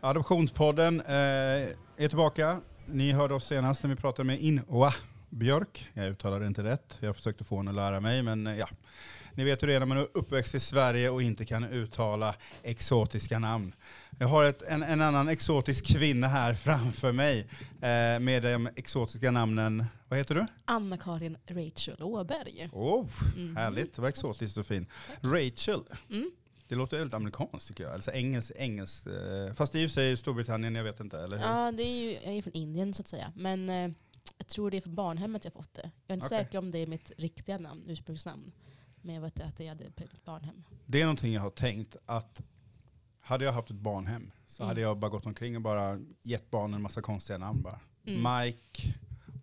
Adoptionspodden eh, är tillbaka. Ni hörde oss senast när vi pratade med Inwa Björk. Jag uttalade inte rätt. Jag försökte få henne att lära mig, men eh, ja. Ni vet hur det är när man är uppväxt i Sverige och inte kan uttala exotiska namn. Jag har ett, en, en annan exotisk kvinna här framför mig eh, med de exotiska namnen. Vad heter du? Anna-Karin Rachel Åberg. Oh, Härligt, det var exotiskt och fint. Rachel. Mm. Det låter väldigt amerikanskt tycker jag. Alltså engelskt, engelskt. eh, Fast i och för sig Storbritannien, jag vet inte. Eller hur? Ja, det är ju, jag är från Indien så att säga. Men eh, jag tror det är från barnhemmet jag fått det. Jag är inte Okej. säker om det är mitt riktiga namn, ursprungsnamn. Men jag vet att jag hade på ett barnhem. Det är någonting jag har tänkt att hade jag haft ett barnhem så Mm. hade jag bara gått omkring och bara gett barnen en massa konstiga namn bara. Mm. Mike,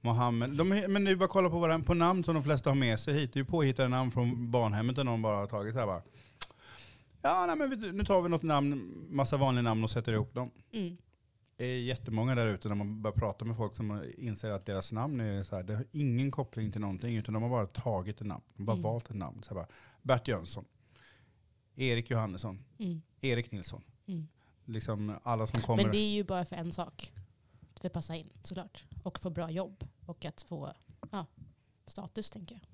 Mohammed. De, är- men nu bara kolla på, vad, på namn som de flesta har med sig hit. Det är ju påhittade namn från barnhemmet där någon bara har tagit så här bara. Ja, nej, men vi- nu tar vi något namn, massa vanliga namn och sätter ihop dem. Mm. Det är jättemånga där ute när man börjar prata med folk som inser att deras namn är så här, det har ingen koppling till någonting utan de har bara tagit ett namn. De har bara Mm. valt ett namn. Så här bara, Bert Jönsson, Erik Johannesson, Mm. Erik Nilsson. Mm. Liksom alla som kommer. Men det är ju bara för en sak. Att vi passar in såklart. Och få bra jobb. Och att få ja, status tänker jag.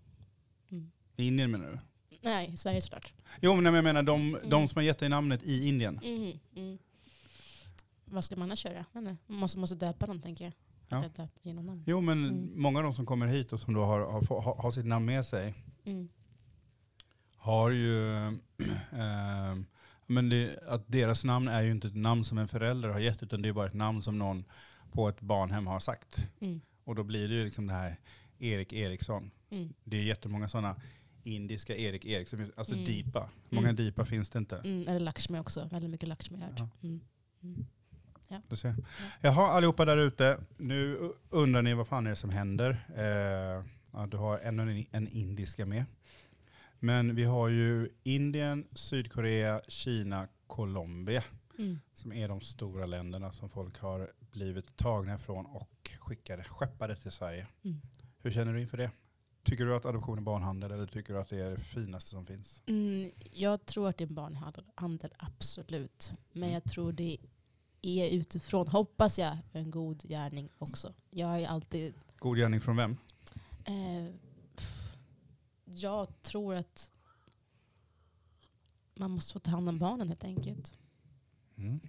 Mm. Indien menar du? Nej, i Sverige såklart. Jo men jag menar de, de Mm. som har gett dig namnet i Indien. Mm. Mm. Vad ska man annars inte. Man måste, måste döpa dem tänker jag. Ja. Döpa genom namn. Jo men Mm. många av de som kommer hit och som då har, har, har, har sitt namn med sig Mm. har ju, eh, men det, att deras namn är ju inte ett namn som en förälder har gett utan det är bara ett namn som någon på ett barnhem har sagt. Mm. Och då blir det ju liksom det här Erik Eriksson. Det är jättemånga sådana indiska Erik Eriksson, alltså Mm. Deepa. Hur många Mm. Deepa finns det inte? Mm. Eller Lakshmi också. Väldigt mycket Lakshmi hört. Ja. Mm. Mm. Du ser. Jaha, allihopa där ute. Nu undrar ni vad fan är det som händer. Eh, ja, du har ännu en indiska med. Men vi har ju Indien, Sydkorea, Kina, Colombia Mm. som är de stora länderna som folk har blivit tagna ifrån och skickade, skeppade till Sverige. Mm. Hur känner du inför det? Tycker du att adoption är barnhandel eller tycker du att det är det finaste som finns? Mm, jag tror att det är barnhandel, handel, absolut. Men Mm. jag tror det är utifrån, hoppas jag, en god gärning också. Jag är alltid... God gärning från vem? Eh, jag tror att man måste få ta hand om barnen helt enkelt. Mm.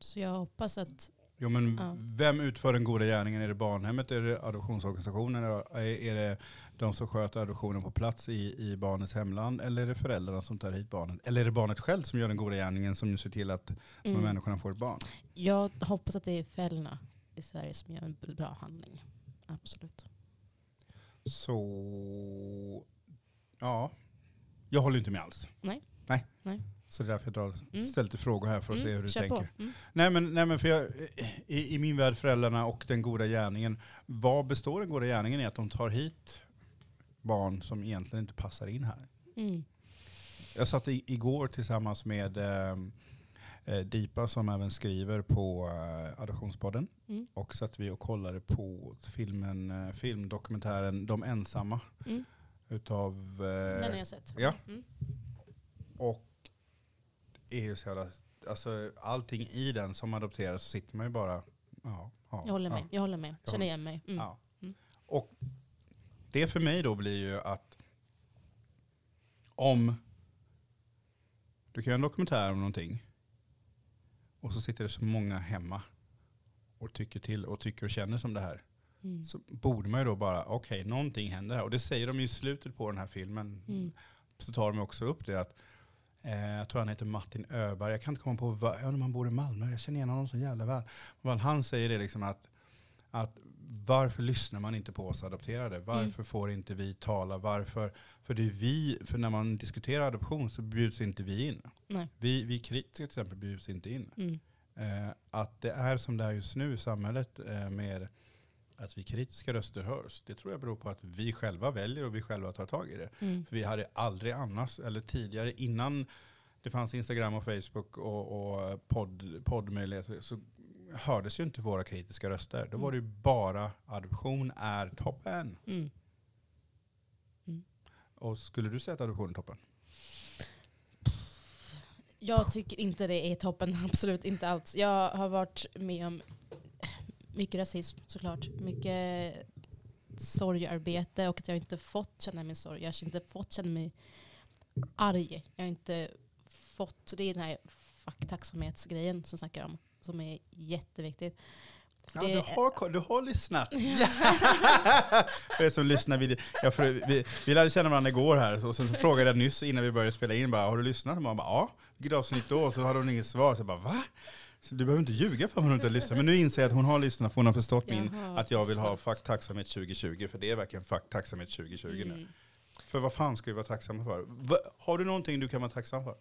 Så jag hoppas att... Jo, men Ja. vem utför den goda gärningen? Är det barnhemmet, är det adoptionsorganisationen, är är det de som sköter adoptionen på plats i, i barnets hemland eller är det föräldrarna som tar hit barnet? Eller är det barnet själv som gör den goda gärningen som ser till att de Mm, människorna får ett barn? jag hoppas att det är föräldrarna i Sverige som gör en bra handling. Absolut. Så, ja, jag håller inte med alls. Nej. Nej. Nej. Så det är därför jag drar, Mm. ställer lite frågor här för att se hur du kör tänker. Mm. Nej men, nej, men för jag, i, i min värld, föräldrarna och den goda gärningen, vad består den goda gärningen i? Att de tar hit barn som egentligen inte passar in här. Mm. Jag satt i, igår tillsammans med eh, eh, Deepa som även skriver på eh, Adoptionspodden. Mm. Och satt vi och kollade på filmen, eh, filmdokumentären De ensamma. Mm. Utav, Den har eh, jag sett. ja. Mm. och är ju så jävla, alltså allting i den som adopteras så sitter man ju bara, ja. ja Jag håller med. ja. Jag håller med. Känner igen mig. Mm. Ja. Mm. Och det för mig då blir ju att om du kan göra en dokumentär om någonting och så sitter det så många hemma och tycker till och tycker och känner som det här. Mm. Så borde man ju då bara, okej, någonting händer här. Och det säger de ju i slutet på den här filmen. Mm. Så tar de också upp det att, jag tror han heter Martin Öberg, jag kan inte komma på, jag undrar om han bor i Malmö, jag känner igen honom så jävla väl. Men han säger det liksom att, att varför lyssnar man inte på oss adopterade? Varför får inte vi tala? Varför? För det är vi, för när man diskuterar adoption så bjuds inte vi in. Nej. Vi, vi kritiker till exempel bjuds inte in. Mm. Eh, att det är som det är just nu i samhället eh, med att vi kritiska röster hörs. Det tror jag beror på att vi själva väljer och vi själva tar tag i det. Mm. För vi hade aldrig annars, eller tidigare innan det fanns Instagram och Facebook och, och podd, poddmöjligheter så hördes ju inte våra kritiska röster. Då var det ju bara adoption är toppen. Mm. Och skulle du säga att adoption är toppen? Jag tycker inte det är toppen, absolut inte alls. Jag har varit med om mycket rasism såklart. Mycket sorgarbete och att jag inte fått känna min sorg. Jag har inte fått känna mig arg. Jag har inte fått, det är den här fuck tacksamhetsgrejen som snackar om, som är jätteviktigt. Ja, du, har, du har lyssnat. För er som lyssnar, vi, ja, för vi, vi lärde känna varandra igår här, och sen så frågade jag nyss innan vi började spela in, bara, har du lyssnat? Och man bara, ja. Vilket avsnitt då? Och så hade hon inget svar. Så jag bara, va? Du behöver inte ljuga för att hon inte har lyssnat. Men nu inser jag att hon har lyssnat, för hon har förstått min, att jag vill ha fuck tacksamhet 2020. För det är verkligen fuck tacksamhet 2020 mm. nu. För vad fan ska vi vara tacksamma för? Har du någonting du kan vara tacksam för?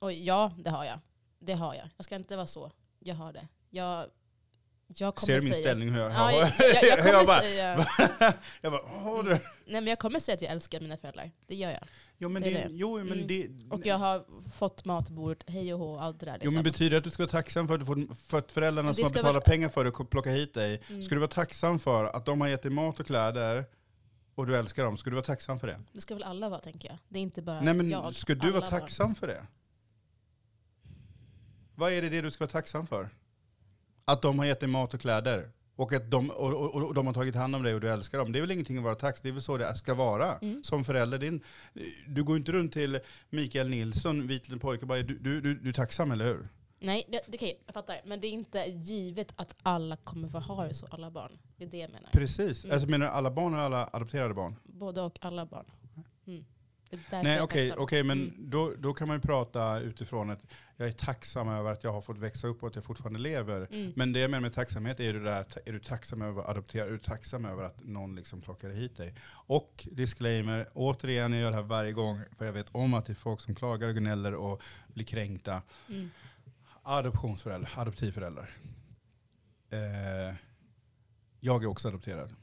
Oj, ja, det har jag. Det har jag. Jag ska inte vara så. Jag har det. Jag, jag kommer Ser du min säga, ställning hur jag, ja, jag, jag, jag kommer jag bara, säga... jag bara, du? Mm. Nej men jag kommer säga att jag älskar mina föräldrar. Det gör jag. Jo, men det, det, Jo, men mm. det, och jag har fått mat på bordet, hej och hå, allt det där. Liksom. Jo men betyder det att du ska vara tacksam för att, du får, för att föräldrarna som har betalat väl... pengar för dig och plocka hit dig, mm. ska du vara tacksam för att de har gett dig mat och kläder, och du älskar dem, ska du vara tacksam för det? Det ska väl alla vara, tänker jag. Det är inte bara Nej, men jag. Ska du vara tacksam barn. för det? Vad är det, det du ska vara tacksam för? Att de har gett dig mat och kläder. Och att de, och, och, och de har tagit hand om dig och du älskar dem. Det är väl ingenting att vara tacksam Det är väl så det ska vara mm. som förälder. Din, du går inte runt till Mikael Nilsson, vit liten pojke, och bara du, du, du, du är tacksam, eller hur? Nej, det, det, okay, jag fattar. Men det är inte givet att alla kommer få ha det så, alla barn. Det är det jag menar. Precis. Mm. Alltså, menar du alla barn eller alla adopterade barn? Både och, alla barn. Mm. Nej, okej, okay, okay, men mm. då, då kan man ju prata utifrån att jag är tacksam över att jag har fått växa upp och att jag fortfarande lever. Mm. Men det jag menar med tacksamhet är, det där, är du tacksam över att adoptera, är du tacksam över att någon liksom plockade hit dig? Och disclaimer, återigen, jag gör det här varje gång, för jag vet om att det är folk som klagar och gnäller och blir kränkta. Mm. Adoptionsföräldrar, adoptivföräldrar. Eh, jag är också adopterad.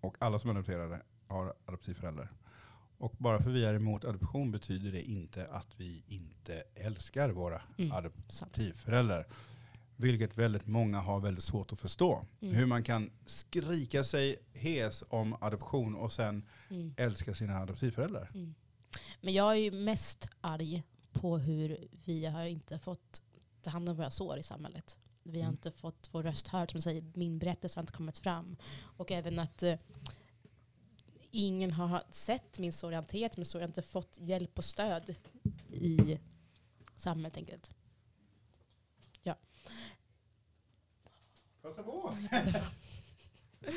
Och alla som är adopterade har adoptivföräldrar. Och bara för vi är emot adoption betyder det inte att vi inte älskar våra mm. adoptivföräldrar. Vilket väldigt många har väldigt svårt att förstå. Mm. Hur man kan skrika sig hes om adoption och sen mm. älska sina adoptivföräldrar. Mm. Men jag är ju mest arg på hur vi har inte fått ta hand om våra sår i samhället. Vi har mm. inte fått vår röst hörd. Som säger, min berättelse har inte kommit fram. Och även att eh, ingen har sett min sorg, hanterat min sorg, inte fått hjälp och stöd i samhället enkelt. Ja. Prata på.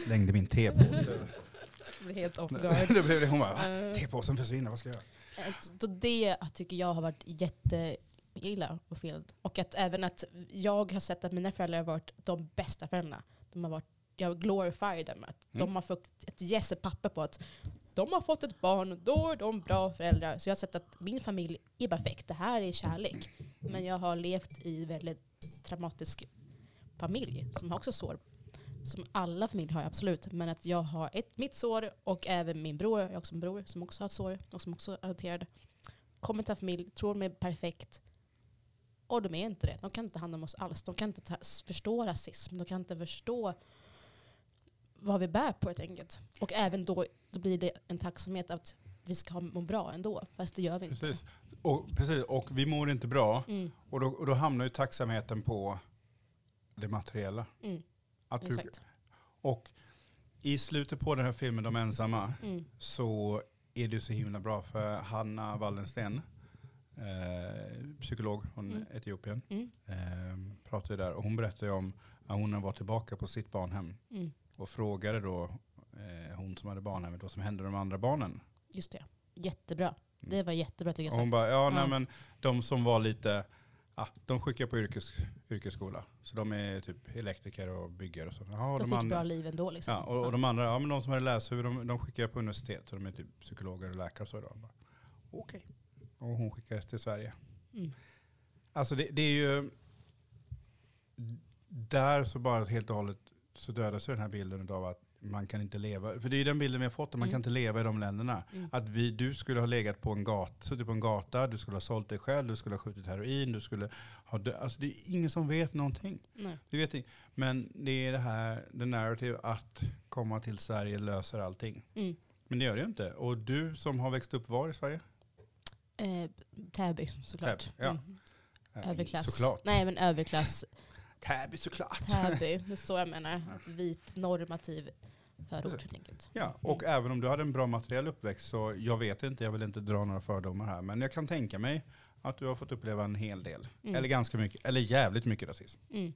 Slängde min tepåse. Det blev helt off det blev det. Hon bara, tepåsen försvinner, vad ska jag göra? Så det tycker jag har varit jätteilla och fel. Och att även att jag har sett att mina föräldrar har varit de bästa föräldrarna. De har varit jag glorifierar dem. Att mm. De har fått ett yes, ett papper på att de har fått ett barn, då är de bra föräldrar. Så jag har sett att min familj är perfekt. Det här är kärlek. Men jag har levt i väldigt traumatisk familj som har också sår. Som alla familjer har absolut. Men att jag har ett, mitt sår och även min bror, jag har också en bror som också har ett sår och som också är adopterad. Kommer till en familj, tror de är perfekt. Och de är inte det. De kan inte ta hand om oss alls. De kan inte ta, förstå rasism. De kan inte förstå vad vi bär på helt enkelt. Och även då, då blir det en tacksamhet att vi ska må bra ändå. Fast det gör vi precis. inte. Och, precis, och vi mår inte bra. Mm. Och, då, och då hamnar ju tacksamheten på det materiella. Mm. Att du, och i slutet på den här filmen, De ensamma, mm. så är det så himla bra för Hanna Wallensten, eh, psykolog från mm. Etiopien, mm. eh, pratar där. Och hon berättar ju om att hon var tillbaka på sitt barnhem. Mm och frågade då eh, hon som hade barnhemmet vad som hände med de andra barnen. Just det. Jättebra. Mm. Det var jättebra tycker jag. Och hon bara, ja, nej, men de som var lite, ah, de skickar på yrkes, yrkesskola. Så de är typ elektriker och byggare och så. Ja, de, de fick andra, bra liv ändå liksom. Ja, och, och de andra, ja men de som hade läshuvud, de, de skickar på universitet. Så de är typ psykologer och läkare och så. Okej. Okay. Och hon skickades till Sverige. Mm. Alltså det, det är ju, där så bara helt och hållet så dödas den här bilden av att man kan inte leva, för det är den bilden vi har fått, att man mm. kan inte leva i de länderna. Mm. Att vi, du skulle ha legat på en gata, suttit på en gata, du skulle ha sålt dig själv, du skulle ha skjutit heroin, du skulle ha dö- alltså det är ingen som vet någonting. Nej. Du vet, men det är det här, the narrative att komma till Sverige löser allting. Mm. Men det gör det ju inte. Och du som har växt upp var i Sverige? Eh, Täby såklart. Täby, ja. Mm. Eh, Överklass. Såklart. Nej men överklass. Täby såklart. Täby, det är så jag menar. Vit normativ förort helt enkelt. Ja, och även om du hade en bra materiell uppväxt så jag vet inte, jag vill inte dra några fördomar här, men jag kan tänka mig att du har fått uppleva en hel del. Mm. Eller ganska mycket, eller jävligt mycket rasism. Mm.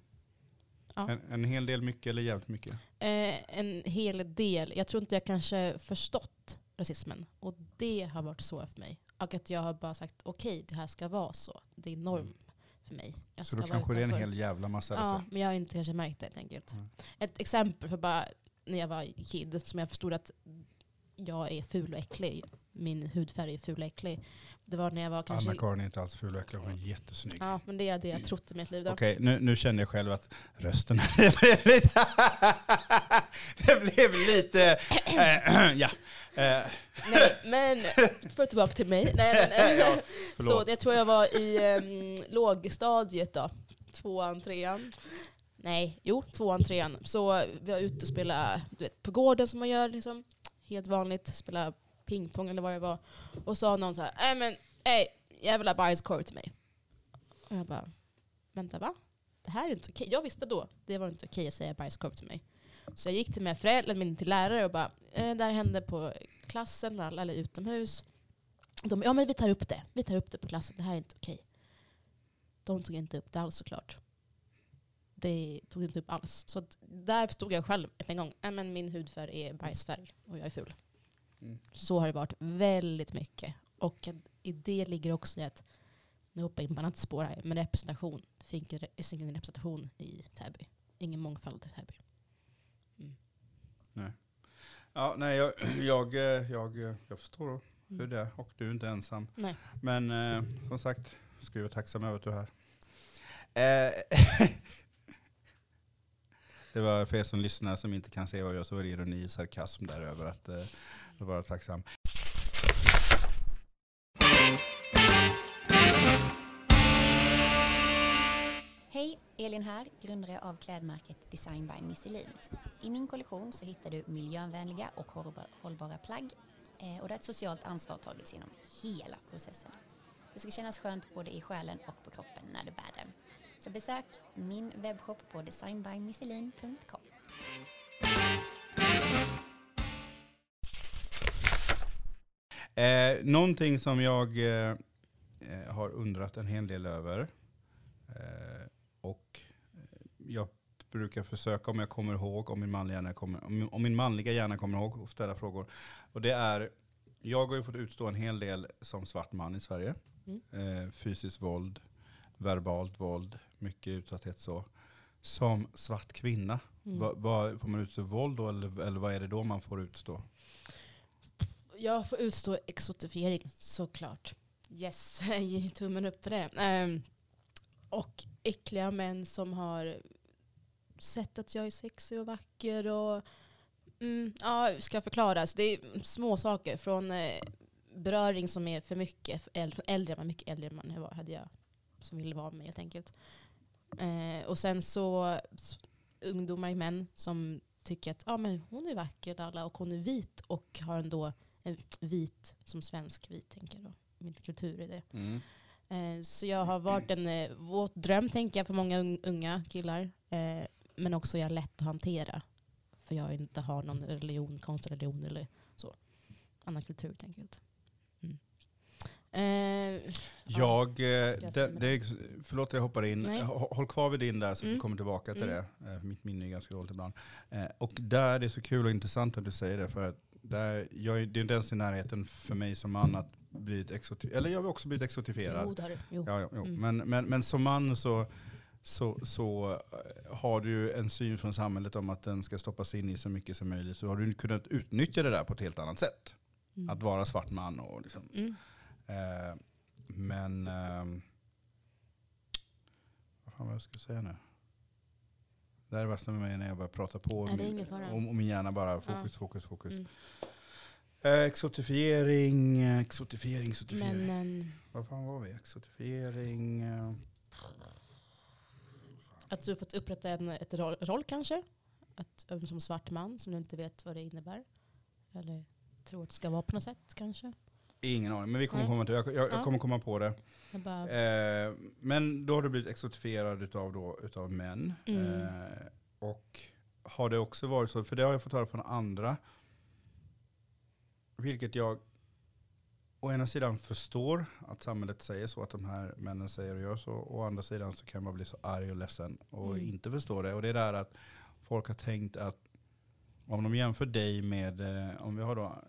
Ja. En, en hel del mycket eller jävligt mycket. Eh, en hel del. Jag tror inte jag kanske förstått rasismen. Och det har varit svårt för mig. Och att jag har bara sagt okej, det här ska vara så. Det är norm för mig. Jag Så då kanske det är en hel jävla massa Ja, rasism. men jag har inte kanske märkt det helt enkelt. Mm. Ett exempel för bara när jag var kid, som jag förstod att jag är ful och äcklig. Min hudfärg är ful och äcklig. Det var när jag var kanske... Anna-Karin är inte alls ful och äcklig, hon är jättesnygg. Ja, men det är det jag trott i mitt liv. Då. Okej, nu, nu kände jag själv att rösten blev lite... det blev lite... eh, ja. Eh, Nej, men för tillbaka till mig. Nej, men, Ja, så jag tror jag var i um, lågstadiet då. Tvåan, trean. Nej, jo, tvåan, trean. Så vi var ute och spelade du vet, på gården som man gör. Liksom. Helt vanligt. Spela pingpong eller vad det var. Och sa någon så här, nej men, ey, jag vill ha bajskorv till mig. Och jag bara, vänta va? Det här är inte okej. Jag visste då, det var inte okej att säga bajskorv till mig. Så jag gick till, mina föräldrar, min till lärare och bara, eh, det här hände på klassen eller, utomhus. De, ja men vi tar upp det. Vi tar upp det på klassen. Det här är inte okej. De tog inte upp det alls såklart. Det tog inte upp alls. Så där stod jag själv en gång. Nej, men min hudfärg är bajsfärg och jag är ful. Mm. Så har det varit väldigt mycket. Och i det ligger också att, nu hoppar jag in på annat spår här, men representation. Det finns ingen representation i Täby. Ingen mångfald i Täby. Ja, nej, jag, jag, jag, jag förstår hur det är och du är inte ensam. Nej. Men eh, som sagt, ska jag vara tacksam över att du är här. Eh, det var för er som lyssnar som inte kan se vad jag så var det ironi och sarkasm där över att eh, vara tacksam. Hej, Elin här, grundare av klädmärket Design by Misselin. I min kollektion så hittar du miljövänliga och hållbara plagg eh, och där ett socialt ansvar tagits genom hela processen. Det ska kännas skönt både i själen och på kroppen när du bär det. Så besök min webbshop på designbymisselin.com. Eh, någonting som jag eh, eh, har undrat en hel del över eh, och eh, jag brukar försöka om jag kommer ihåg, om min manliga hjärna kommer, om, om min manliga hjärna kommer ihåg och ställa frågor. Och det är, jag har ju fått utstå en hel del som svart man i Sverige. Mm. Eh, fysiskt våld, verbalt våld, mycket utsatthet så. Som svart kvinna, Mm. vad, vad, får man utstå våld då eller, eller vad är det då man får utstå? Jag får utstå exotifiering såklart. Yes, ge tummen upp för det. Um, och äckliga män som har sett att jag är sexig och vacker och mm, ja, hur ska jag förklara? Så det är små saker från eh, beröring som är för mycket, för äldre, äldre man, mycket äldre man jag var, hade jag som ville vara med mig helt enkelt. Eh, och sen så ungdomar, män som tycker att ah, men hon är vacker alla, och hon är vit och har ändå vit som svensk vit tänker jag då. Min kultur är det. Mm. Eh, så jag har varit en eh, våt dröm tänker jag för många un- unga killar. Eh, men också är jag lätt att hantera. För jag inte har någon religion, konstreligion eller så. Annan kultur helt enkelt. Mm. Eh, Jag, eh, Jag det, det, förlåt jag hoppar in. Nej. Hå- Håll kvar vid din där så vi Mm. kommer tillbaka till Mm. det. Eh, Mitt minne är ganska dåligt ibland. Eh, Och där det är så kul och intressant att du säger det. För att där, jag, är- det är inte ens i närheten för mig som man att bli ett exotif- Eller jag har också blivit exotifierad. jo, det har du. Jo. Ja, jo. Mm. Men, men, men som man så, så, så eh, har du ju en syn från samhället om att den ska stoppas in i så mycket som möjligt. Så har du kunnat utnyttja det där på ett helt annat sätt. Mm. Att vara svart man och liksom, Mm. Eh, men... ehm, vad fan var jag skulle säga nu? Det här värsta med mig när jag börjar prata på. Nej, min- och, och min hjärna bara fokus, Ja. fokus, fokus. Mm. Eh, exotifiering, eh, exotifiering, exotifiering. Men Vad fan var vi? Exotifiering. eh, att du fått upprätta en ett roll, roll kanske? Att, som svart man som du inte vet vad det innebär? Eller tror att det ska vara på något sätt kanske? Ingen aning, men vi kommer komma till jag, jag, jag Ja. kommer komma på det. Bara, Eh, men då har du blivit exotifierad utav, då, utav män. Mm. Eh, och har det också varit så, för det har jag fått höra från andra, vilket jag å ena sidan förstår att samhället säger så, att de här männen säger och gör så. Å andra sidan så kan man bli så arg och ledsen och Mm. inte förstå det. Och det är där att folk har tänkt att om de jämför dig med, eh, om vi har då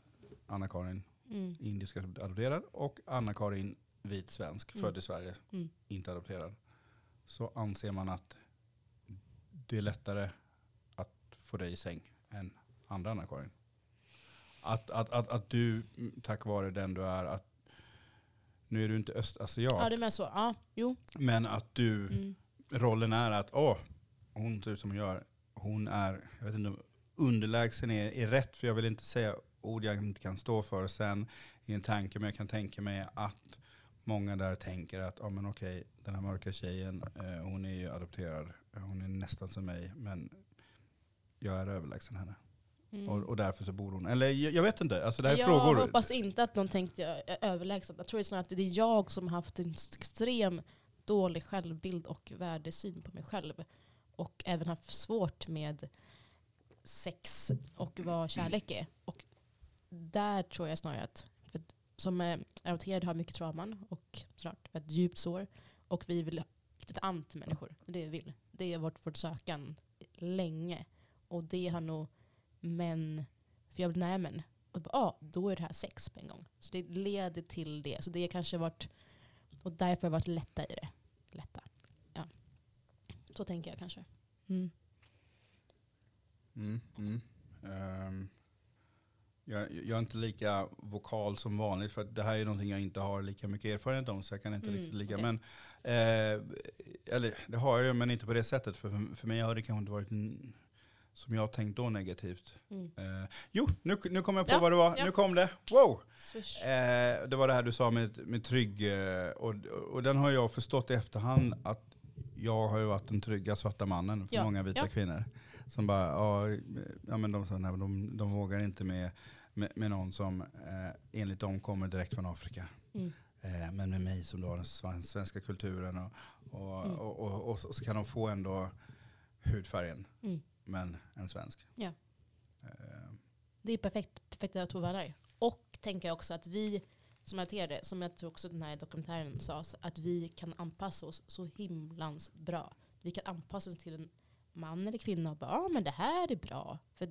Anna-Karin, mm, indisk adopterad, och Anna-Karin, vit svensk, Mm. född i Sverige, Mm. inte adopterad. Så anser man att det är lättare att få dig i säng än andra Anna-Karin. Att, att, att, att du, tack vare den du är, att nu är du inte östasiat, ja, det är så. Ja, jo. men att du, Mm. rollen är att åh, hon ser ut som hon gör. Hon är, jag vet inte om underlägsen är, är rätt, för jag vill inte säga ord jag inte kan stå för sen i en tanke, men jag kan tänka mig att många där tänker att, ja men okej, den här mörka tjejen, eh, hon är ju adopterad, hon är nästan som mig, men jag är överlägsen henne. Mm. Och, och därför så bor hon. Eller jag, jag vet inte, alltså det här är jag frågor. hoppas inte att någon tänkte jag är överlägsen. Jag tror snarare att det är jag som har haft en extrem dålig självbild och värdesyn på mig själv. Och även haft svårt med sex och vad kärlek är. Och där tror jag snarare att, för att som eh, adopterad har mycket trauman och såklart ett djupt sår. Och vi vill knyta an till människor. Det är det vi vill. Det är vårt, vårt sökan länge. Och det har nog män, för jag vill nära män. Och bara, ah, då är det här sex på en gång. Så det leder till det. Så det har kanske varit, och därför har varit lätta i det. Lätta. Ja. Så tänker jag kanske. Mm. Mm, mm. Ehm, jag, jag är inte lika vokal som vanligt för det här är någonting jag inte har lika mycket erfarenhet om så jag kan inte Mm, riktigt lika. okej. Men, eh, eller det har jag ju men inte på det sättet för, för mig har det kanske inte varit som jag tänkt då negativt. Mm. Eh, jo, nu, nu kom jag på Ja, vad det var. ja. Nu kom det. Wow! Eh, det var det här du sa med, med trygg. Eh, och, och den har jag förstått i efterhand att jag har ju varit den trygga svarta mannen för Ja, många vita kvinnor. Som bara, ja, ja men de men de, de vågar inte med, med, med någon som eh, enligt dem kommer direkt från Afrika. Mm. Eh, men med mig som då har den sven- svenska kulturen och, och, Mm. och, och, och, så kan de få ändå hudfärgen, Mm. men en svensk. Ja. Eh, Det är perfekt, perfekta två världar. Och tänker jag också att vi som adopterade, som jag tror också den här dokumentären sa, att vi kan anpassa oss så himlans bra. Vi kan anpassa oss till en man eller kvinna och bara, ja men det här är bra. För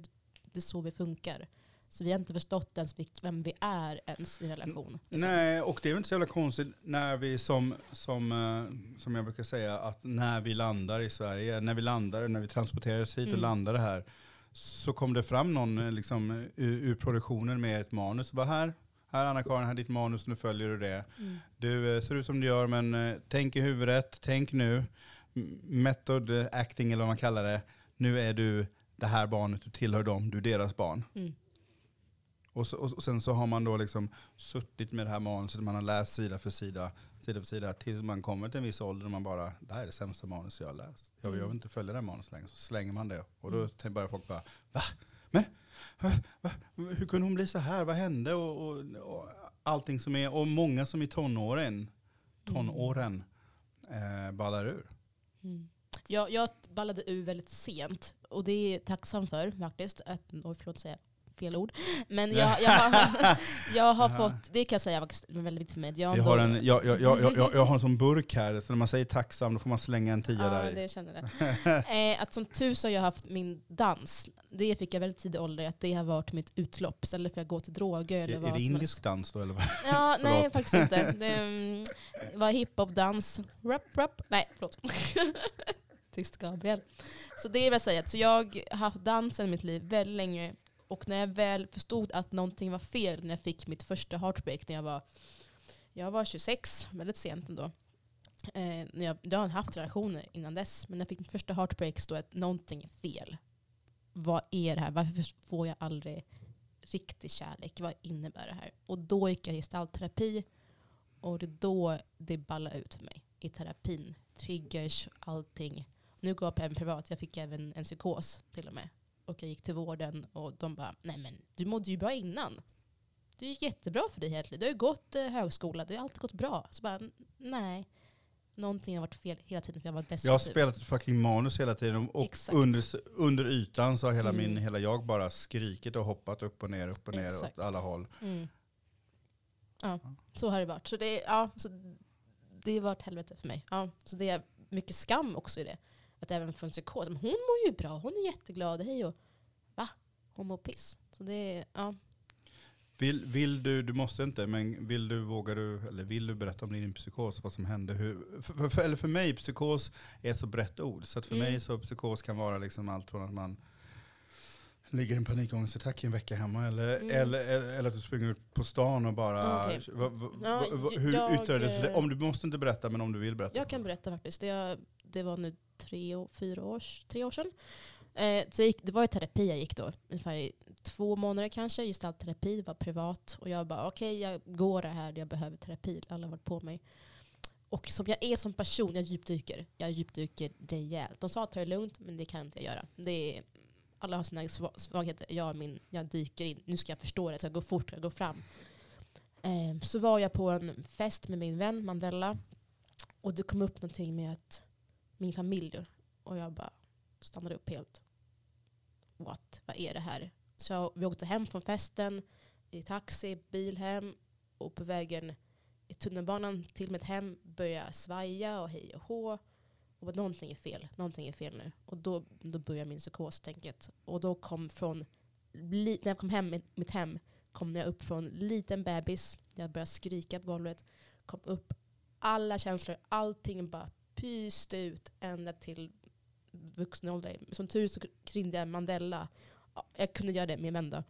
det är så vi funkar. Så vi har inte förstått ens vem vi är ens i relation. Nej, och det är väl inte så jävla konstigt när vi som, som, eh, som jag brukar säga, att när vi landar i Sverige, när vi landar, när vi transporteras hit och Mm. landar här, så kom det fram någon eh, liksom, ur, ur produktionen med ett manus. Bara här, här Anna-Karin, här är ditt manus, nu följer du det. Mm. Du eh, ser ut som du gör, men eh, tänk i huvudet, tänk nu. Method eh, acting eller vad man kallar det. Nu är du det här barnet, du tillhör dem, du är deras barn. Mm. Och, så, och sen så har man då liksom suttit med det här manuset, man har läst sida för sida, sida för sida, tills man kommer till en viss ålder och man bara, det här är det sämsta manus jag har läst. Jag, jag vill Mm. inte följa det här manuset längre. Så slänger man det. Och då Mm. börjar folk bara, va? Men va? Va? hur kunde hon bli så här? Vad hände? Och, och, och allting som är, och många som i tonåren, tonåren eh, ballar ur. Mm. Jag, jag ballade ur väldigt sent. Och det är jag tacksam för faktiskt. Att, oj, förlåt säga fel ord. Men jag, jag har, jag har fått, det kan jag säga är väldigt viktigt för mig. Jag, Jag har, en, jag, jag, jag, jag, jag har en sån burk här, så när man säger tacksam då får man slänga en tia Ja, där i. det känner det. eh, att som tur så har jag haft min dans. Det fick jag väldigt tidig ålder, att det har varit mitt utlopp. Istället för att gå till droger eller Är, vad är det som helst. indisk dans då eller? vad? Ja, nej faktiskt inte. Det mm, var hiphopdans. Rap, rap. Nej, förlåt. Tyst Gabriel. Så det vill jag säga. Så jag har haft dansen i mitt liv väldigt länge. Och när jag väl förstod att någonting var fel när jag fick mitt första heartbreak när jag var, jag var 26, väldigt sent ändå. Eh, när jag, jag har haft relationer innan dess, men när jag fick mitt första heartbreak stod det att någonting är fel. Vad är det här? Varför får jag aldrig riktig kärlek? Vad innebär det här? Och då gick jag i gestaltterapi och det är då det ballade ut för mig. I terapin. Triggers, allting. Nu går jag på en privat. Jag fick även en psykos till och med. Och jag gick till vården och de bara, nej men du mådde ju bra innan. det ju jättebra för dig Hedley. Du har ju gått eh, högskola, det har alltid gått bra. Så bara, "N- nej. Någonting har varit fel hela tiden för jag var destruktiv. Jag har spelat ett fucking manus hela tiden och Exakt. under, under ytan så har hela, Mm. min, hela jag bara skrikit och hoppat upp och ner, upp och ner Exakt. åt alla håll. Mm. Ja, så har det varit. Så det, ja, så det har varit helvete för mig. Ja, så det är mycket skam också i det. Att även för en psykos. Men hon mår ju bra, hon är jätteglad. Hej och, va? Hon mår piss. Så det ja. Vill, vill du, du måste inte, men vill du, vågar du, eller vill du berätta om din psykos, vad som hände? Hur, för, för, eller för mig, psykos är ett så brett ord. Så att för Mm. mig så psykos kan vara liksom allt från att man ligger i en panikångestattack i en vecka hemma, eller, Mm. eller, eller, eller att du springer ut på stan och bara... Okej. Va, va, Ja, va, va, hur jag, yttrar det sig? eh, Om du måste inte berätta, men om du vill berätta. Jag kan berätta faktiskt. Det, det var nu tre, fyra år, tre år sedan. Eh, så gick, det var ju terapi jag gick då. Ungefär i två månader kanske. Gestaltterapi, det var privat. Och jag bara, okej jag går det här, jag behöver terapi. Alla har varit på mig. Och som jag är som person, jag djupdyker. Jag djupdyker rejält. De sa att ta det lugnt, men det kan inte jag göra. Det är, alla har sina svagheter. Jag, min, jag dyker in. Nu ska jag förstå det, jag ska gå fort, jag ska gå fram. Eh, så var jag på en fest med min vän Mandela. Och det kom upp någonting med att min familj, och jag bara stannade upp helt. What? Vad är det här? Så vi åkte hem från festen i taxi, bil hem och på vägen i tunnelbanan till mitt hem började jag svaja och hej och hå. Och bara, någonting är fel, någonting är fel nu. Och då, då började min psykos tänket. Och då kom från, när jag kom hem, mitt hem, kom jag upp från liten bebis, jag började skrika på golvet, kom upp alla känslor, allting bara pyste ut ända till vuxen ålder. Som tur så ringde jag Mandela. Ja, Jag kunde göra det med min vän då.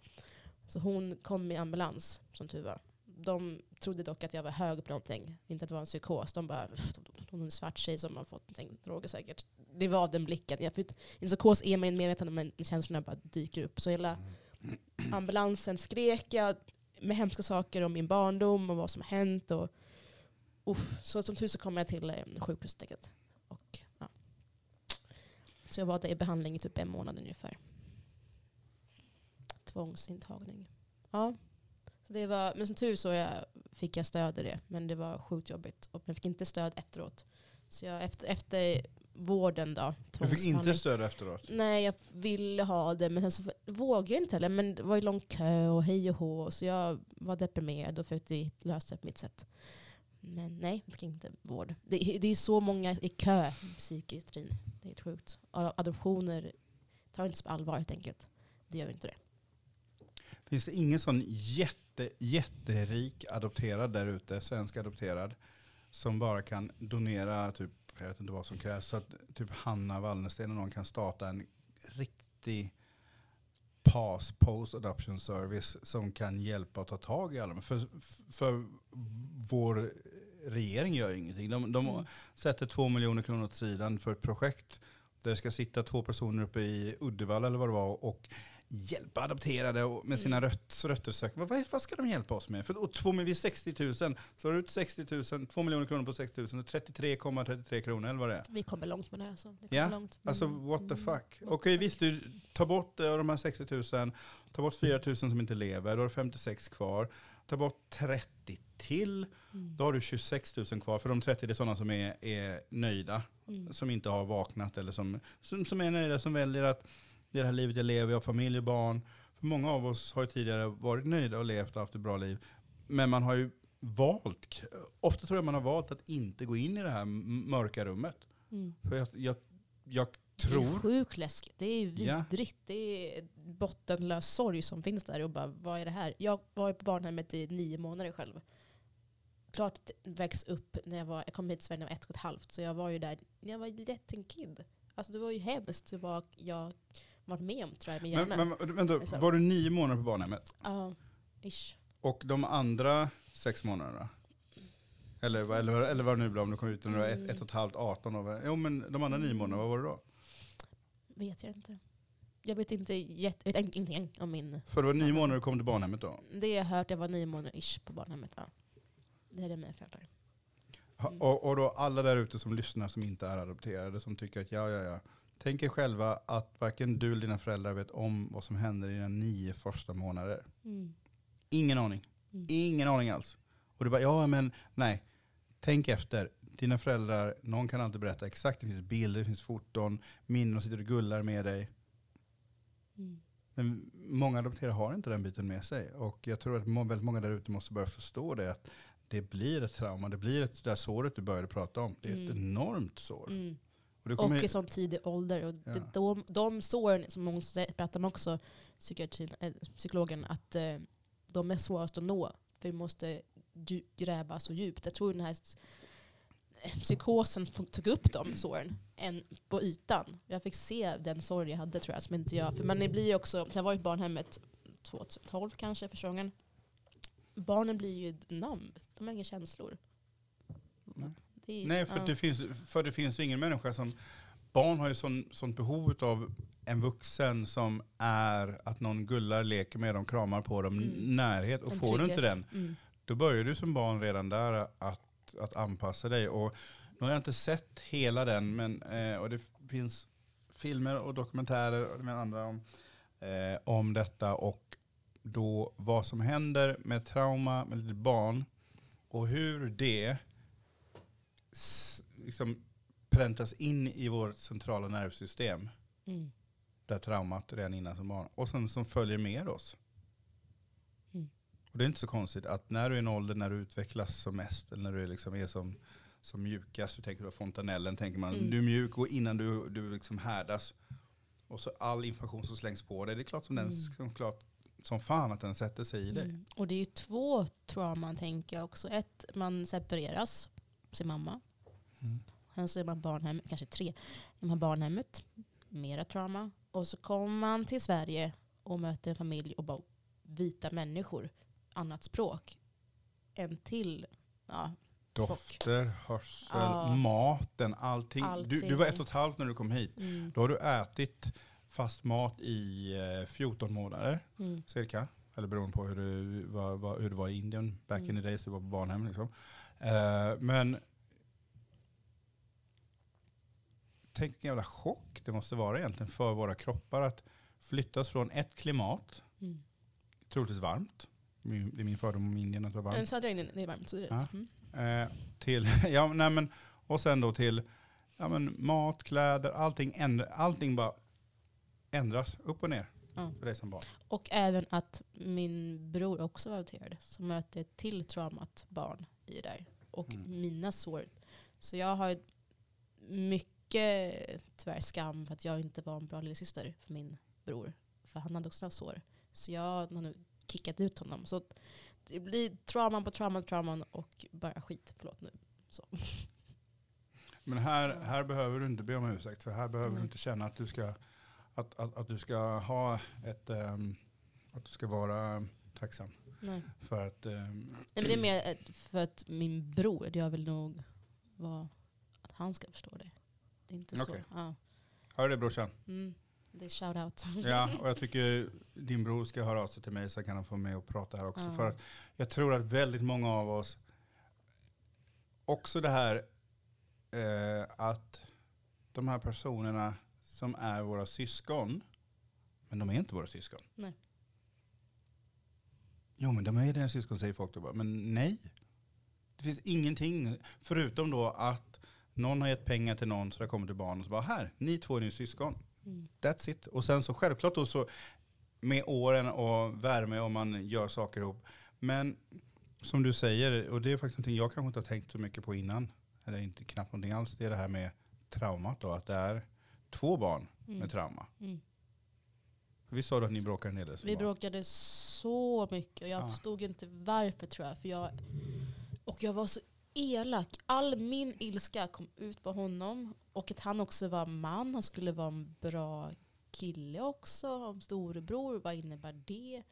Så hon kom i ambulans, som tur var. De trodde dock att jag var hög på någonting, inte att det var en psykos. De bara, hon är en svart tjej som har fått någonting, droger säkert. Det var den blicken. Jag, I en psykos är man medveten om att känslorna bara dyker upp. Så hela ambulansen skrek jag med hemska saker om min barndom och vad som har hänt. Och, uff, så som tur så kom jag till eh, sjukhuset. Och, ja. Så jag var där i behandling i typ en månad ungefär. Tvångsintagning. Ja. Så det var, men som tur så jag, fick jag stöd i det. Men det var sjukt jobbigt. Och jag fick inte stöd efteråt. Så jag, efter, efter vården då. Du fick inte stöd efteråt? Nej, jag ville ha det, men sen så vågade jag inte heller. Men det var ju lång kö och hej och hå, så jag var deprimerad och försökte lösa det på mitt sätt. Men nej, jag fick inte vård. Det, det är så många i kö i psykiatrin. Det är helt sjukt. Adoptioner tar inte så på allvar helt enkelt. Det gör inte det. Finns det ingen sån jätte, jätterik adopterad där ute, svensk adopterad, som bara kan donera typ, jag vet inte vad som krävs, så att typ Hanna Wallnersten och någon kan starta en riktig PAS, Post Adoption Service, som kan hjälpa och ta tag i alla för, för vår regering gör ingenting. De, de Mm. sätter två miljoner kronor åt sidan för ett projekt där det ska sitta två personer uppe i Uddevalla eller vad det var och hjälpa adopterade med sina Mm. röt, rötter. söka. Vad, vad, ska de hjälpa oss med? För och två, vi är 60 000, så har du ut 60 000, 2 miljoner kronor på 60 000, 33,33 kronor eller vad det är. Vi kommer långt med det här. Så. Det Ja, långt. Alltså Mm. what the Mm. fuck. What Okej the visst, du tar bort eh, de här 60 000, tar bort 4 000 som inte lever, då har du 56 kvar. Ta bort 30 till, Mm. då har du 26 000 kvar. För de 30 det är sådana som är, är nöjda Mm. som inte har vaknat eller som, som, som är nöjda, som väljer att det är det här livet jag lever, jag har familj och barn. För många av oss har ju tidigare varit nöjda och levt och haft ett bra liv. Men man har ju valt, ofta tror jag man har valt att inte gå in i det här mörka rummet. Mm. För jag, jag, jag Det är tror, sjukt läskigt. Det är Ja. vidrigt. Det är bottenlös sorg som finns där. Och bara, vad är det här? Jag var på barnhemmet i nio månader själv. Klart växt upp när jag var, jag kom hit till Sverige när jag var ett och ett halvt. Så jag var ju där när jag var liten kid. Alltså det var ju hemskt vad jag varit med om tror jag med men, hjärnan. men, vänta, Så. var du nio månader på barnhemmet? Ja, ish. Och de andra sex månaderna? Eller, eller, eller vad det nu blir om du kom ut när du var ett, ett och ett halvt, 18 år. Jo men de andra nio månaderna, vad var det då? Vet jag inte. Jag vet inte jätte, vet ingenting om min... För det var nio månader du kom till barnhemmet då? Det jag har hört, jag var nio månader ish på barnhemmet. Ja. Det är det med föräldrar. Mm. Och, och då alla där ute som lyssnar som inte är adopterade, som tycker att ja, ja, ja. Tänk er själva att varken du eller dina föräldrar vet om vad som händer i dina nio första månader. Mm. Ingen aning. Mm. Ingen aning alls. Och du bara, ja men nej. Tänk efter. Dina föräldrar, någon kan alltid berätta exakt. Det finns bilder, det finns foton, minnen, de sitter och gullar med dig. Mm. Men många adopterade har inte den biten med sig. Och jag tror att väldigt många där ute måste börja förstå det. Att det blir ett trauma. Det blir ett, det där såret du började prata om. Det är ett Mm. enormt sår. Mm. Och det Och kommer, i sån tidig ålder. Och Ja. det, de, de såren, som sä- pratar om också, äh, psykologen, att eh, de är svårast att nå. För vi måste gräva så djupt. Jag tror den här eh, psykosen tog upp de såren än på ytan. Jag fick se den sorg jag hade tror jag, som inte jag... För man blir ju också, jag var i barnhemmet 2012 kanske första gången. Barnen blir ju numb. De har inga känslor. Nej. Det är- nej, för, ja. det finns, för det finns ingen människa som... Barn har ju sån, sånt behov av en vuxen som är att någon gullar, leker med dem, kramar på dem, Mm. närhet. Och En får du inte trygghet. den, Mm. då börjar du som barn redan där att, att anpassa dig. Och nu har jag inte sett hela den, men, eh, och det finns filmer och dokumentärer och med andra om, eh, om detta. Och då vad som händer med trauma med ett barn och hur det liksom präntas in i vårt centrala nervsystem. Mm. Där traumat redan innan som barn. Och sen som följer med oss. Mm. Och det är inte så konstigt att när du är i en ålder när du utvecklas som mest, eller när du liksom är som, som mjukast, du tänker på fontanellen, tänker man, Mm. du är mjuk och innan du, du liksom härdas. Och så all information som slängs på dig, det är klart som, den, Mm. som, klart, som fan att den sätter sig i dig. Mm. Och det är ju två trauman tänker jag också. Ett, man separeras, sin mamma. Mm. Sen så är man barnhem, kanske tre. Man har barnhemmet, mera trauma. Och så kommer man till Sverige och möter en familj och bara vita människor, annat språk. En till, ja, Dofter, hörsel, Ja. maten, allting. Du, Allting. du var ett och ett halvt när du kom hit. mm, Då har du ätit fast mat i eh, 14 månader mm, cirka. Eller beroende på hur du var, var, hur det var i Indien back in Mm. the days, du var på barnhem. Liksom. Eh, men tänk vilken jävla chock det måste vara egentligen för våra kroppar att flyttas från ett klimat, mm. troligtvis varmt. Det är min fördom om Indien att det var varmt. södra Indien, det är varmt, så det är Ja. rätt. Mm. Eh, till, ja, nej, men, och sen då till ja, men, mat, kläder, allting, ändra, allting bara ändras upp och ner Ja. för dig som barn. Och även att min bror också var adopterad. Som möter ett till traumat barn i det där. Och Mm. mina sår. Så jag har mycket tyvärr skam för att jag inte var en bra lillasyster för min bror. För han hade också sår. Så jag har nu kickat ut honom. Så det blir trauma på trauma på trauma och bara skit. Förlåt nu. Så. Men här, här behöver du inte be om ursäkt, för här behöver du Nej. inte känna att du ska, att, att, att du ska ha ett, ehm, att du ska vara tacksam. Nej. För att, ehm, Nej, men det är mer för att min bror, jag vill nog vara, att han ska förstå det. Det är inte så. Okej. Ja. hör det brorsan? Mm. Det är shout out. Ja, och jag tycker din bror ska höra av sig till mig så kan han få med och prata här också. Ja. För att jag tror att väldigt många av oss, också det här eh, att de här personerna som är våra syskon, men de är inte våra syskon. Nej. Jo men de är dina syskon säger folk då bara, men nej. Det finns ingenting, förutom då att någon har gett pengar till någon så det kommer till barn och så bara här, ni två är nu syskon. Mm. That's it. Och sen så självklart då så med åren och värme och man gör saker ihop. Men som du säger, och det är faktiskt någonting jag kanske inte har tänkt så mycket på innan, eller inte knappt någonting alls, det är det här med traumat då, att det är två barn Mm. med trauma. Mm. Vi sa du att ni bråkade en hel del Vi barn. bråkade så mycket och jag Ja. förstod inte varför tror jag. För jag. Och jag var så elak. All min ilska kom ut på honom. Och att han också var man. Han skulle vara en bra kille också. Om storebror, vad innebär det?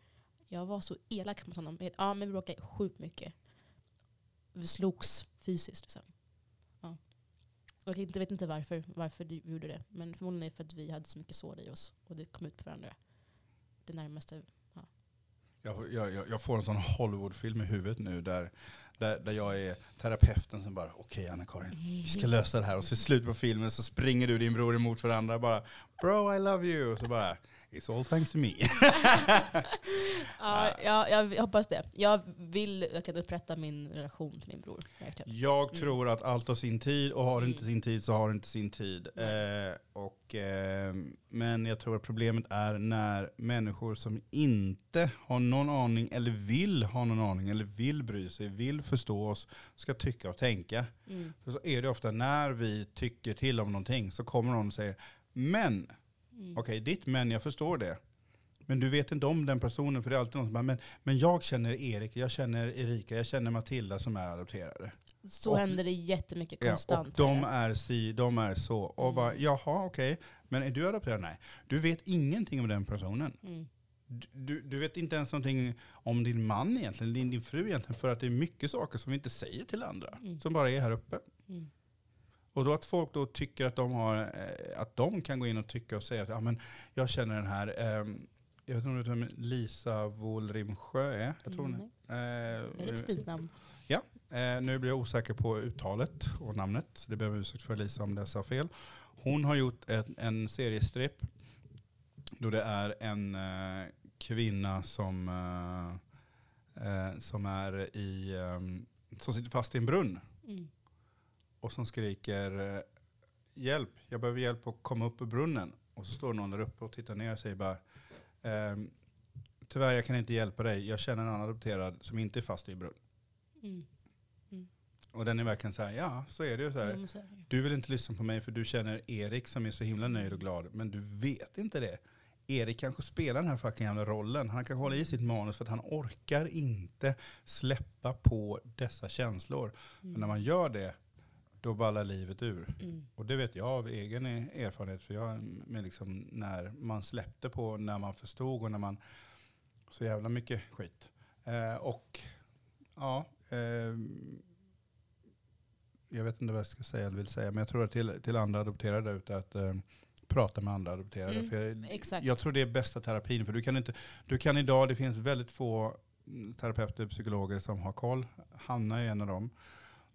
Jag var så elak mot honom. Ja, men vi bråkade sjukt mycket. Vi slogs fysiskt. Liksom. Och jag inte- vet inte varför, varför vi gjorde det. Men förmodligen är det för att vi hade så mycket sår i oss. Och det kom ut på varandra. Det närmaste. Jag, jag, jag- jag får en sån Hollywoodfilm i huvudet nu där, där, där jag är terapeuten som bara, okej Anna-Karin, vi ska lösa det här. Och så i slutet på filmen så springer du och din bror emot varandra bara, bro I love you. Och så bara, It's all thanks to me. Ja, jag, jag hoppas det. Jag vill verkligen upprätta min relation till min bror. Verkligen. Jag Mm. tror att allt har sin tid och har det inte Mm. sin tid så har inte sin tid. Eh, och, eh, men jag tror att problemet är när människor som inte har någon aning eller vill ha någon aning eller vill bry sig, vill förstå oss, ska tycka och tänka. Mm. För så är det ofta när vi tycker till om någonting så kommer någon och säger men, Mm. okej ditt men, jag förstår det. Men du vet inte om den personen för det är alltid någon som bara, men, men jag känner Erik, jag känner Erika, jag känner Matilda som är adopterade. Så Och- händer det jättemycket Ja, konstant. och de är si, de är så. Och Mm. bara, jaha okej, men är du adopterad? Nej. Du vet ingenting om den personen. Mm. Du, du, du vet inte ens någonting om din man egentligen, din, din fru egentligen, för att det är mycket saker som vi inte säger till andra, Mm. som bara är här uppe. Mm. Och då att folk då tycker att de, har, eh, att de kan gå in och tycka och säga att ja, men jag känner den här, ehm, jag vet inte om du vet vem Lisa Wohlrimsjö är? Jag tror hon Mm. Det är ett fint namn. Eh, nu blir jag osäker på uttalet och namnet, det ber jag ursäkt för Lisa om det sa fel. Hon har gjort ett, en seriestripp då det är en eh, kvinna som, eh, eh, som är i, eh, som sitter fast i en brunn Mm. Och som skriker eh, hjälp, jag behöver hjälp att komma upp ur brunnen. Och så står någon där uppe och tittar ner och säger bara ehm, tyvärr jag kan inte hjälpa dig, jag känner en annan adopterad som inte är fast i brunn. Mm. Och den är verkligen så här, ja så är det ju så här. Mm, så. Du vill inte lyssna på mig för du känner Erik som är så himla nöjd och glad. Men du vet inte det. Erik kanske spelar den här fucking jävla rollen. Han kan hålla i sitt manus för att han orkar inte släppa på dessa känslor. Men när man gör det, då ballar livet ur. Mm. Och det vet jag av egen erfarenhet. För jag, med liksom när man släppte på, när man förstod och när man, så jävla mycket skit. Eh, och ja, ehm, jag vet inte vad jag ska säga eller vill säga, men jag tror att till, till andra adopterade ute att eh, prata med andra adopterade. Mm, för jag, jag tror det är bästa terapin. För du kan, inte, du kan idag, det finns väldigt få terapeuter och psykologer som har koll. Hanna är en av dem.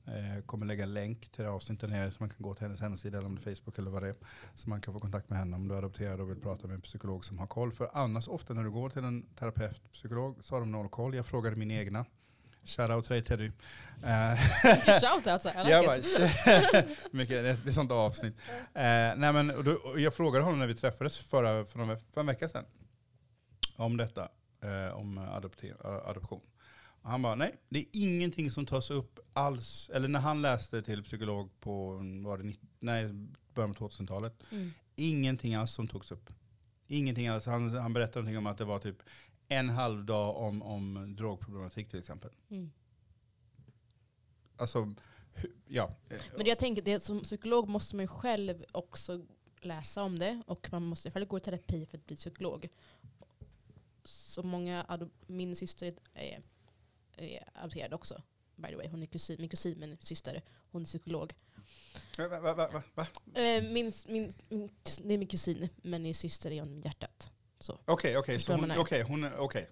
Eh, kommer lägga länk till det avsnittet ner så man kan gå till hennes hemsida eller om det är Facebook eller vad det är. Så man kan få kontakt med henne om du är adopterad och vill prata med en psykolog som har koll. För annars ofta när du går till en terapeut, psykolog, så har de noll koll. Jag frågade min egna. Shoutout till dig Teddy. Eh, Vilken shoutout, så här, I like jag it. bara, mycket, det, är sånt avsnitt. Eh, nej men, och då, och jag frågade honom när vi träffades förra, för, en, för en vecka sedan om detta, eh, om adoption. Han bara, nej, det är ingenting som tas upp alls. Eller när han läste till psykolog på var det 90, nej, början på 2000-talet, Mm. ingenting alls som togs upp. Ingenting alls. Han, han berättade någonting om att det var typ en halv dag om, om drogproblematik till exempel. Mm. Alltså, ja. Men jag tänker, det, som psykolog måste man ju själv också läsa om det och man måste själv gå i terapi för att bli psykolog. Så många, min syster är, är adopterad också. By the way, hon är kusin, min kusin, min syster, hon är psykolog. Va, va, va, va? Eh, min, min, min, det är min kusin, men min syster är om hjärtat. Okej, okej, så hon, vad jag okej, hon är, okej.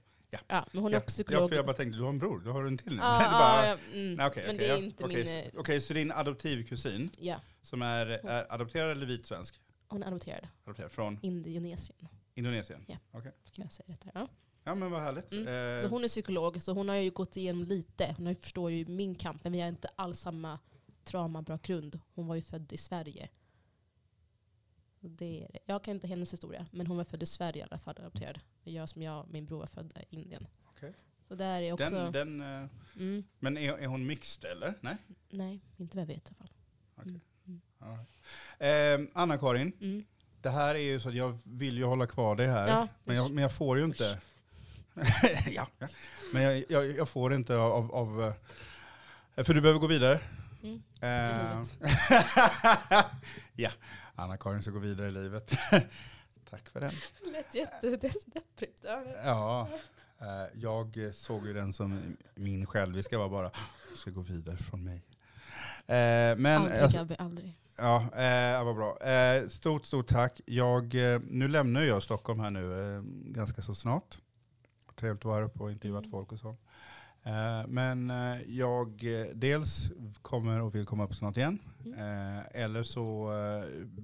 Ja, men hon är Ja, också ja, psykolog. för jag bara tänkte, du har en bror, du har en till nu. Ja, Det bara- ja, mm, Nej, men det är ja. inte Okej, min... eh, så- Okej, så din adoptivkusin Ja, som är, är adopterad eller vit svensk? hon är adopterad. Adopterad från Indonesien. Indonesien? Ja. Okej. Kan jag säga här? Ja. Ja men vad härligt. Mm. Eh, Så hon är psykolog, så hon har ju gått igenom lite. Hon förstår ju min kamp, men vi har inte alls samma traumabakgrund. Hon var ju född i Sverige. Det är det. Jag kan inte hennes historia, men hon var född i Sverige i alla fall, adopterad. Jag som jag, min bror var född i Indien. Okej. Så där är också... den, den, eh, Mm, men är, är hon mixed eller? Nej? nej, inte vad jag vet i alla fall. Mm. Right. eh, Anna-Karin, Mm. det här är ju så att jag vill ju hålla kvar dig här. Ja, men, jag, men jag får ju inte. Ja, ja. Men jag, jag, jag får inte av, av, eh, För du behöver gå vidare. Mm. Livet. ja, Anna-Karin ska gå vidare i livet. Tack för den. Det lät jättedeppigt. Ja, eh, jag såg ju den som min själviska var bara, ska gå vidare från mig. Men, aldrig, alltså, Gabby, aldrig. ja, eh, vad bra. Eh, stort, stort tack. Jag, eh, nu lämnar jag Stockholm här nu eh, ganska så snart. Trevligt att vara uppe och intervjuat Mm. folk och så. Eh, men eh, jag eh, dels kommer och vill komma upp snart igen. Mm. Eller så,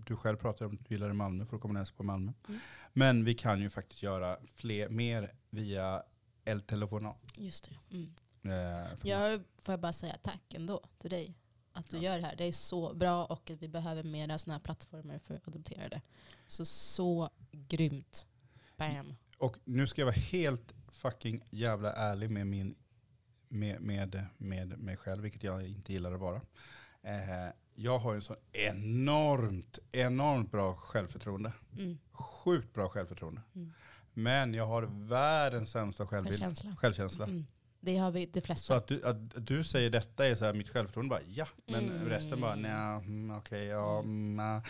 du själv pratar om att du gillar Malmö för att komma nästa på Malmö. Mm. Men vi kan ju faktiskt göra fler, mer via El Telefonat. Just det. Mm. Jag får jag bara säga tack ändå till dig. Att du Ja. gör det här. Det är så bra och att vi behöver mera sådana här plattformar för adopterade. Så, så grymt. Bam. Och nu ska jag vara helt fucking jävla ärlig med, min, med, med, med mig själv, vilket jag inte gillar att vara. Eh, jag har en så enormt, enormt bra självförtroende. Mm. Sjukt bra självförtroende. Mm. Men jag har världens sämsta självbild. Självkänsla. självkänsla. Mm. Det har vi de Så flesta. att du, att du säger detta är så här, mitt självförtroende bara ja, men Mm. resten bara nej, mm, okej, ja, mm, ah.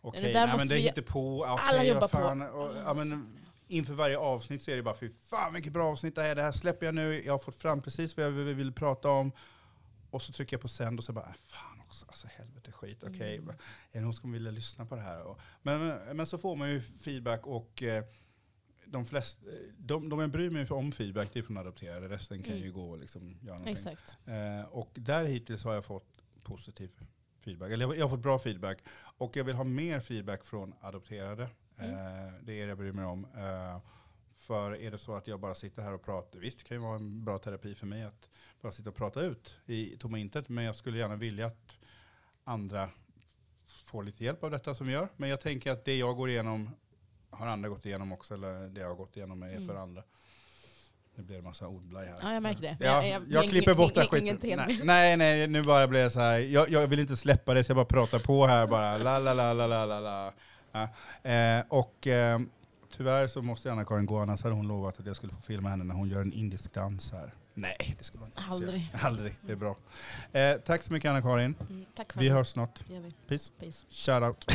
okej, Det där nej, men måste det vi- är inte på, okej, alla ja, jobbar på. och, ja, men inför varje avsnitt så är det bara, fy fan vilket bra avsnitt det här är, det här släpper jag nu, jag har fått fram precis vad jag vill, vill prata om. Och så trycker jag på sänd och så bara, äh, fan också, alltså helvete skit, okej, Mm. är det någon som vilja lyssna på det här? Och, men, men, men så får man ju feedback och eh, de flesta, de, de jag bryr mig om feedback, det är från adopterade, resten kan Mm. ju gå och liksom göra någonting. Exakt. Eh, och där hittills har jag fått positiv feedback. Eller jag, jag har fått bra feedback. Och jag vill ha mer feedback från adopterade. Mm. Eh, det är det jag bryr mig om. Eh, för är det så att jag bara sitter här och pratar, visst det kan ju vara en bra terapi för mig att bara sitta och prata ut i tomma intet. Men jag skulle gärna vilja att andra får lite hjälp av detta som vi gör. Men jag tänker att det jag går igenom har andra gått igenom också. Eller det jag har gått igenom är för Mm. andra. Nu blir det massa ordblaj här. Ja, jag märker det. Ja, Jag- jag, jag- klipper bort den skiten. Nej, nej, nej, nu bara blir det så här. Jag, jag vill inte släppa det så jag bara pratar på här bara. La, la, la, la, la, la. Eh, och eh, tyvärr så måste Anna-Karin gå, annars hade hon lovat att jag skulle få filma henne när hon gör en indisk dans här. Nej, det skulle hon inte Aldrig. göra. Aldrig, det är bra. Eh, tack så mycket Anna-Karin. Mm, tack för Vi hörs snart. Peace. Peace. Shout out.